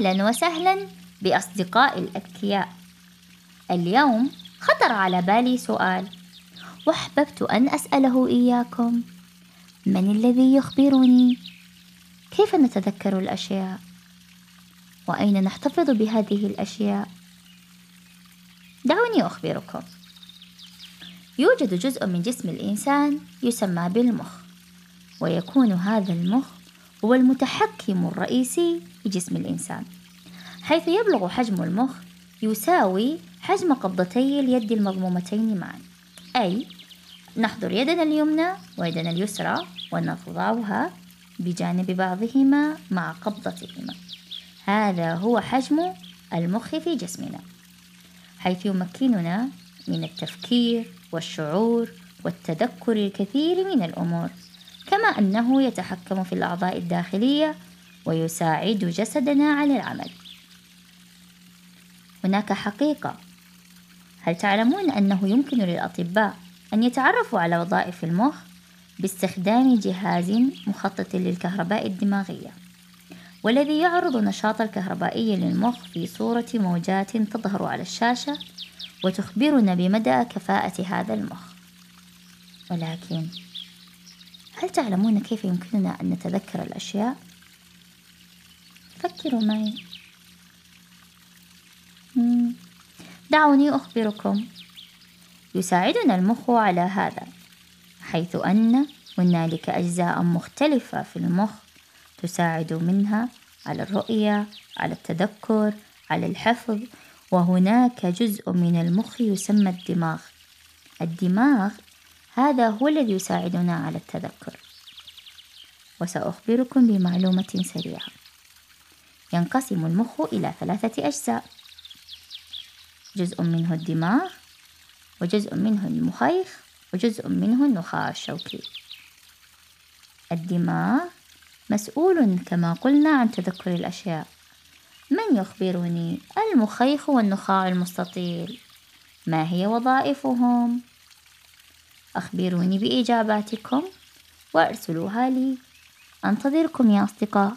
أهلا وسهلا بأصدقائي الأذكياء. اليوم خطر على بالي سؤال وأحببت أن أسأله إياكم. من الذي يخبرني؟ كيف نتذكر الأشياء؟ وأين نحتفظ بهذه الأشياء؟ دعوني أخبركم. يوجد جزء من جسم الإنسان يسمى بالمخ ويكون هذا المخ هو المتحكم الرئيسي في جسم الإنسان. حيث يبلغ حجم المخ يساوي حجم قبضتي اليد المضمومتين معا. أي نحضر يدنا اليمنى ويدنا اليسرى ونضعها بجانب بعضهما مع قبضتهما. هذا هو حجم المخ في جسمنا. حيث يمكننا من التفكير والشعور والتذكر الكثير من الأمور. كما أنه يتحكم في الأعضاء الداخلية ويساعد جسدنا على العمل. هناك حقيقة. هل تعلمون أنه يمكن للأطباء أن يتعرفوا على وظائف المخ باستخدام جهاز مخطط للكهرباء الدماغية والذي يعرض النشاط الكهربائي للمخ في صورة موجات تظهر على الشاشة وتخبرنا بمدى كفاءة هذا المخ؟ ولكن هل تعلمون كيف يمكننا أن نتذكر الأشياء؟ فكروا معي. دعوني أخبركم. يساعدنا المخ على هذا حيث أن هنالك أجزاء مختلفة في المخ تساعد منها على الرؤية على التذكر على الحفظ وهناك جزء من المخ يسمى الدماغ. الدماغ هذا هو الذي يساعدنا على التذكر. وسأخبركم بمعلومة سريعة. ينقسم المخ إلى ثلاثة أجزاء. جزء منه الدماغ وجزء منه المخيخ وجزء منه النخاع الشوكي. الدماغ مسؤول كما قلنا عن تذكر الأشياء. من يخبرني؟ المخيخ والنخاع المستطيل. ما هي وظائفهم؟ أخبروني بإجاباتكم وأرسلوها لي. أنتظركم يا أصدقاء.